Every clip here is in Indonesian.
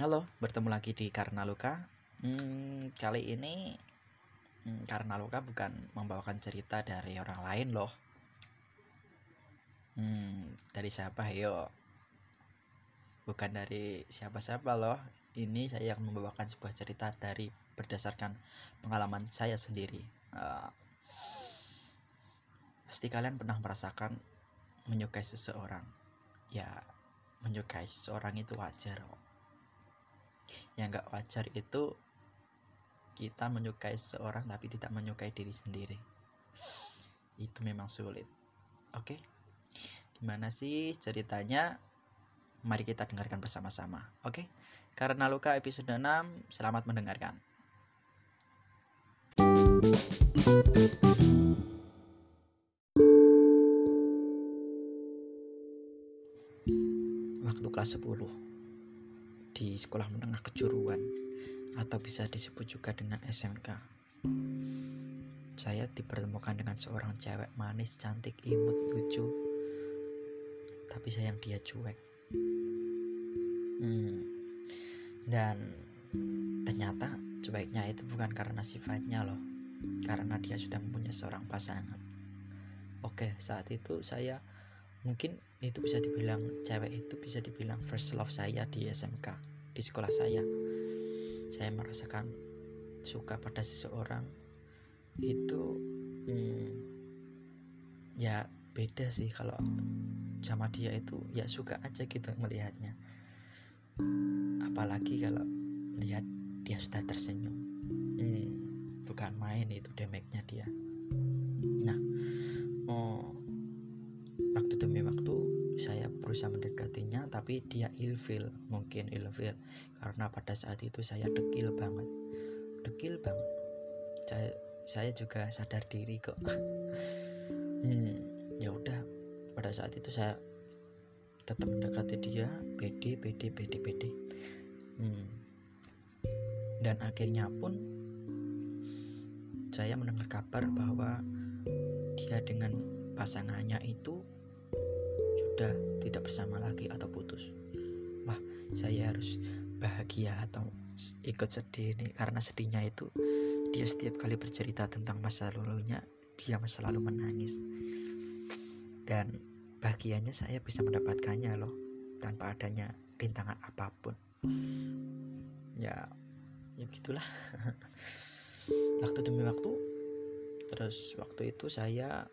Halo, bertemu lagi di Karena Luka. Hmm, kali ini hmm, Karena Luka bukan membawakan cerita dari orang lain loh. Hmm, dari siapa yo? Bukan dari siapa-siapa loh. Ini saya akan membawakan sebuah cerita dari berdasarkan pengalaman saya sendiri. Uh, pasti kalian pernah merasakan menyukai seseorang. Ya, menyukai seseorang itu wajar kok yang gak wajar itu kita menyukai seseorang tapi tidak menyukai diri sendiri. Itu memang sulit. Oke? Gimana sih ceritanya? Mari kita dengarkan bersama-sama. Oke? Karena luka episode 6 selamat mendengarkan. Waktu kelas 10 di sekolah menengah kejuruan atau bisa disebut juga dengan SMK. Saya dipertemukan dengan seorang cewek manis, cantik, imut, lucu. Tapi sayang dia cuek. Hmm. Dan ternyata cueknya itu bukan karena sifatnya loh. Karena dia sudah mempunyai seorang pasangan. Oke, saat itu saya mungkin itu bisa dibilang cewek itu bisa dibilang first love saya di SMK di sekolah saya. Saya merasakan suka pada seseorang. Itu hmm, ya beda sih kalau sama dia itu. Ya suka aja gitu melihatnya. Apalagi kalau lihat dia sudah tersenyum. Hmm, bukan main itu damage-nya dia. Nah oh, waktu demi waktu saya berusaha mendekatinya tapi dia ilfil mungkin ilfil. Karena pada saat itu saya dekil banget. Dekil banget. Saya saya juga sadar diri kok. Hmm, ya udah. Pada saat itu saya tetap mendekati dia pede pede pede pede. Hmm. dan akhirnya pun saya mendengar kabar bahwa dia dengan pasangannya itu sudah tidak bersama lagi atau putus. Wah saya harus bahagia atau ikut sedih nih karena sedihnya itu dia setiap kali bercerita tentang masa lalunya dia selalu menangis. Dan bahagianya saya bisa mendapatkannya loh tanpa adanya rintangan apa pun. Ya ya gitulah waktu demi waktu terus waktu itu saya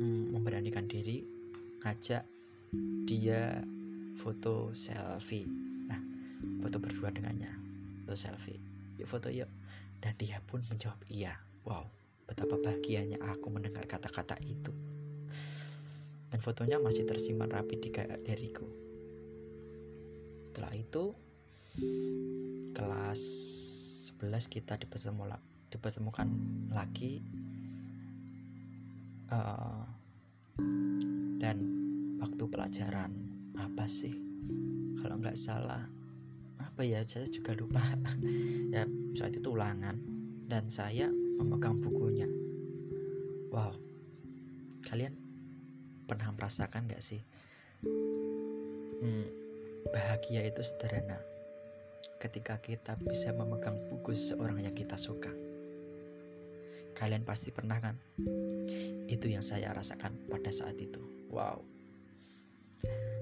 hmm, memberanikan diri ngajak dia foto selfie. Nah foto berdua dengannya. Foto selfie. Yuk foto yuk. Dan dia pun menjawab iya. Wow betapa bahagianya aku mendengar kata-kata itu. Dan fotonya masih tersimpan rapi di dariku setelah itu kelas 11 kita dipertemu dipertemukan lagi. Uh, dan waktu pelajaran apa sih? Kalau nggak salah apa ya saya juga lupa. Ya saat itu ulangan dan saya memegang bukunya. Wow kalian pernah merasakan nggak sih? Hmm, bahagia itu sederhana ketika kita bisa memegang buku seseorang yang kita suka. Kalian pasti pernah kan? Itu yang saya rasakan pada saat itu Wow.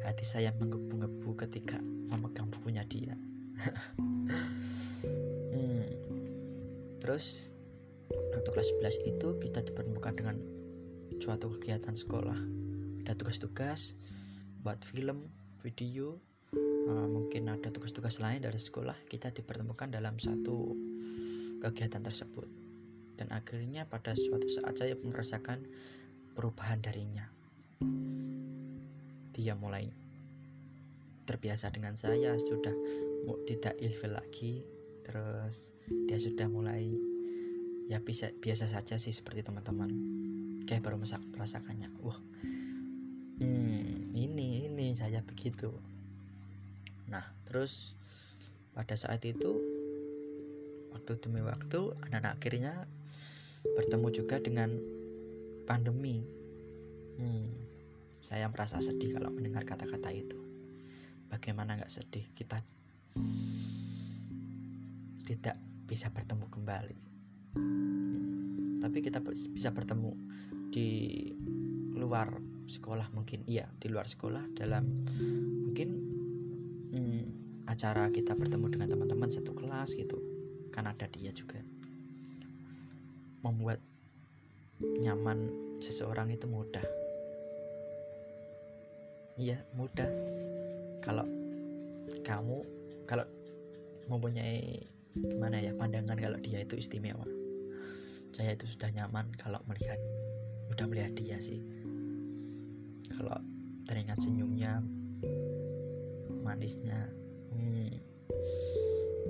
Hati saya menggebu-gebu ketika memegang bukunya dia. hmm. Terus waktu kelas 11 itu kita dipertemukan dengan suatu kegiatan sekolah. Ada tugas-tugas buat film, video, uh, mungkin ada tugas-tugas lain dari sekolah. Kita dipertemukan dalam satu kegiatan tersebut. Dan akhirnya pada suatu saat saya merasakan perubahan darinya dia mulai terbiasa dengan saya sudah tidak ilfil lagi. Terus dia sudah mulai ya bisa biasa saja sih seperti teman-teman. Kayak baru merasakannya wah hmm, ini ini saya begitu. Nah terus pada saat itu waktu demi waktu dan akhirnya bertemu juga dengan pandemi hmm, saya merasa sedih kalau mendengar kata-kata itu. Bagaimana nggak sedih? Kita tidak bisa bertemu kembali. Tapi kita bisa bertemu di luar sekolah mungkin. Iya di luar sekolah dalam mungkin hmm, acara kita bertemu dengan teman-teman satu kelas gitu. Kan ada dia juga. Membuat nyaman seseorang itu mudah iya mudah. Kalau kamu kalau mempunyai gimana ya pandangan kalau dia itu istimewa. Saya itu sudah nyaman kalau melihat udah melihat dia sih. Kalau teringat senyumnya manisnya hmm,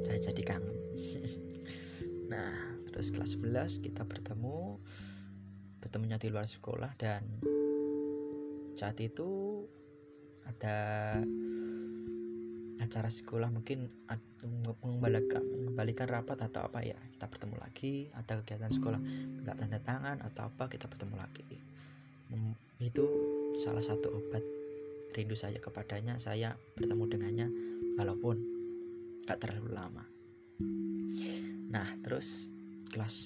saya jadi kangen. Nah terus kelas 11 kita bertemu bertemunya di luar sekolah dan saat itu ada acara sekolah mungkin mengembalikan, mengembalikan rapat atau apa ya kita bertemu lagi ada kegiatan sekolah minta tanda tangan atau apa kita bertemu lagi. Itu salah satu obat rindu saya kepadanya saya bertemu dengannya walaupun gak terlalu lama. Nah terus kelas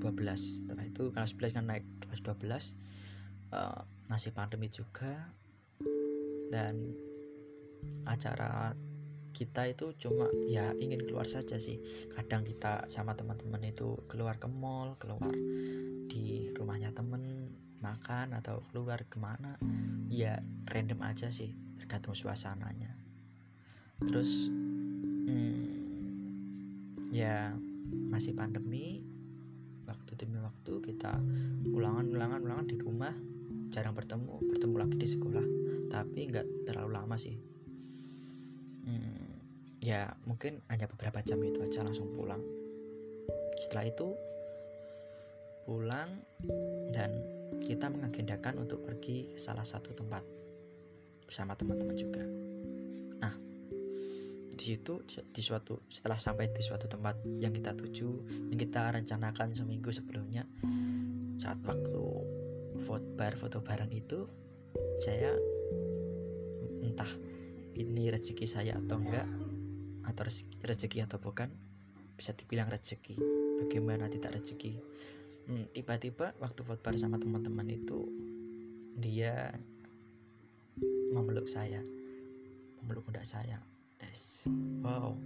12 setelah itu kelas 11 kan naik kelas 12 uh, eh, masih pandemi juga dan acara kita itu cuma ya ingin keluar saja sih. Kadang kita sama teman-teman itu keluar ke mall keluar di rumahnya temen makan atau keluar ke mana ya random aja sih tergantung suasananya. Terus hmm, ya masih pandemi waktu demi waktu kita ulangan ulangan ulangan di rumah jarang bertemu bertemu lagi di sekolah. Tapi nggak terlalu lama sih. Hmm, ya mungkin hanya beberapa jam itu aja langsung pulang. Setelah itu pulang dan kita mengagendakan untuk pergi ke salah satu tempat bersama teman-teman juga. Nah di situ di suatu setelah sampai di suatu tempat yang kita tuju yang kita rencanakan seminggu sebelumnya saat waktu foto bar foto bareng itu saya entah ini rezeki saya atau enggak atau rezeki atau bukan bisa dibilang rezeki. Bagaimana tidak rezeki? Hmm, tiba-tiba waktu footbar sama teman-teman itu dia memeluk saya memeluk pundak saya. Des. wow.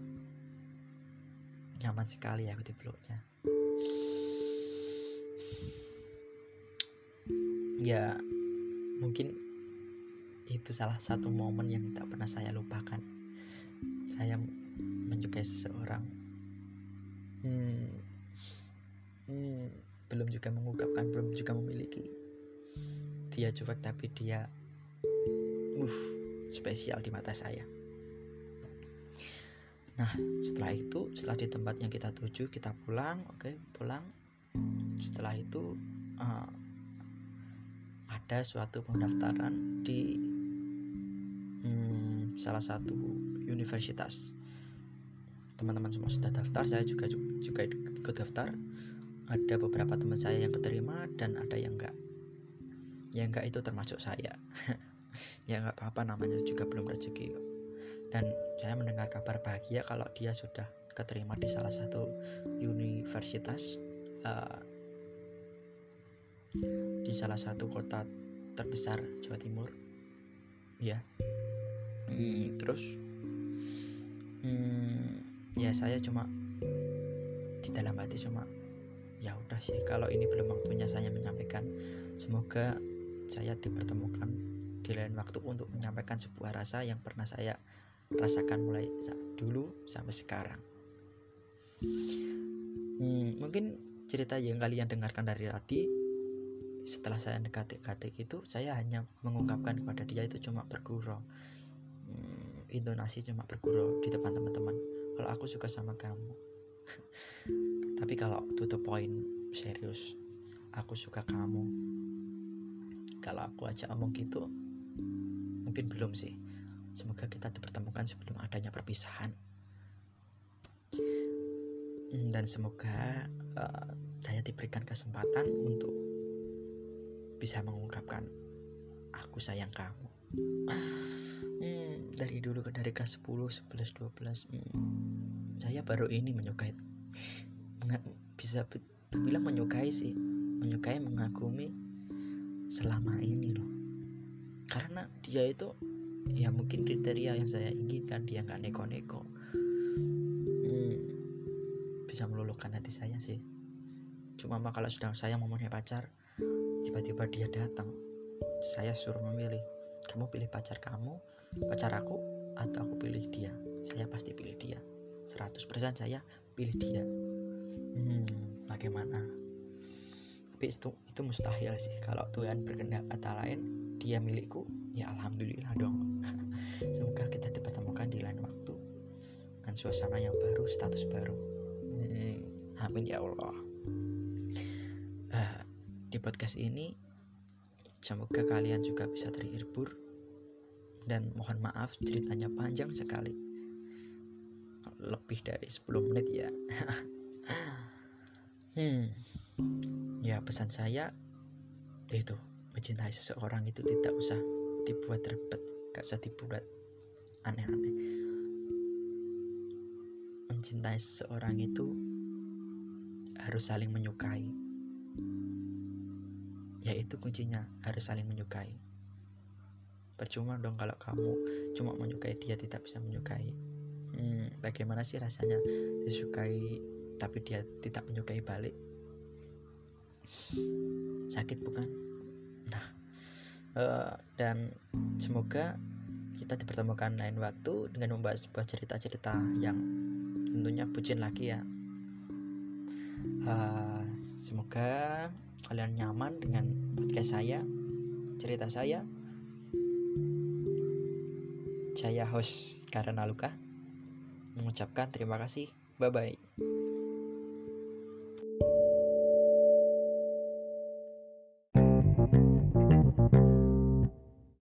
Nyaman sekali aku dipeluknya ya mungkin itu salah satu momen yang tak pernah saya lupakan. Saya menyukai seseorang. Hmm, hmm, belum juga mengungkapkan belum juga memiliki. Dia cuek tapi dia uh spesial di mata saya. Nah setelah itu setelah di tempat yang kita tuju kita pulang oke okay, pulang. Setelah itu uh, ada suatu pendaftaran di salah satu universitas. Teman-teman semua sudah daftar saya juga juga ikut daftar. Ada beberapa teman saya yang keterima dan ada yang enggak. Yang enggak itu termasuk saya. Ya enggak apa-apa namanya juga belum rezeki dan saya mendengar kabar bahagia kalau dia sudah keterima di salah satu universitas uh, di salah satu kota terbesar Jawa Timur. Ya hmm, terus? Hmm, ya saya cuma di dalam hati cuma ya udah sih kalau ini belum waktunya saya menyampaikan semoga saya dipertemukan di lain waktu untuk menyampaikan sebuah rasa yang pernah saya rasakan mulai saat dulu sampai sekarang. Hmm, mungkin cerita yang kalian dengarkan dari tadi setelah saya dekat-dekat itu saya hanya mengungkapkan kepada dia itu cuma bergurau. Intonasi cuma bergurau di depan teman-teman. Kalau aku suka sama kamu. Tapi kalau to the point serius aku suka kamu. Kalau aku aja omong gitu mungkin belum sih. Semoga kita dipertemukan sebelum adanya perpisahan. Hmm, dan semoga uh, saya diberikan kesempatan untuk bisa mengungkapkan aku sayang kamu. Hmm, dari dulu dari kelas 10 11 12 hmm, saya baru ini menyukai bisa bilang menyukai sih menyukai mengagumi selama ini loh. Karena dia itu ya mungkin kriteria yang saya inginkan dia nggak neko-neko. Hmm, bisa meluluhkan hati saya sih. Cuma kalau sudah saya mempunyai pacar tiba-tiba dia datang. Saya suruh memilih kamu pilih pacar kamu pacar aku atau aku pilih dia? Saya pasti pilih dia. 100% saya pilih dia. Hmm, bagaimana? Tapi itu itu mustahil sih. Kalau Tuhan berkehendak kata lain dia milikku ya alhamdulillah dong. Semoga kita dipertemukan di lain waktu. Dengan suasana yang baru status baru. Hmm, amin ya Allah di podcast ini semoga kalian juga bisa terhibur. Dan mohon maaf ceritanya panjang sekali. Lebih dari 10 menit ya. Hmm. Ya pesan saya itu mencintai seseorang itu tidak usah dibuat ribet gak usah dibuat aneh-aneh. Mencintai seseorang itu harus saling menyukai yaitu kuncinya harus saling menyukai. Percuma dong kalau kamu cuma menyukai dia tidak bisa menyukai. Hmm, bagaimana sih rasanya disukai tapi dia tidak menyukai balik? Sakit bukan? Nah uh, dan semoga kita dipertemukan lain waktu dengan membahas sebuah cerita-cerita yang tentunya bucin lagi ya. Uh, semoga kalian nyaman dengan podcast saya cerita saya. Saya host Karena Luka mengucapkan terima kasih. Bye bye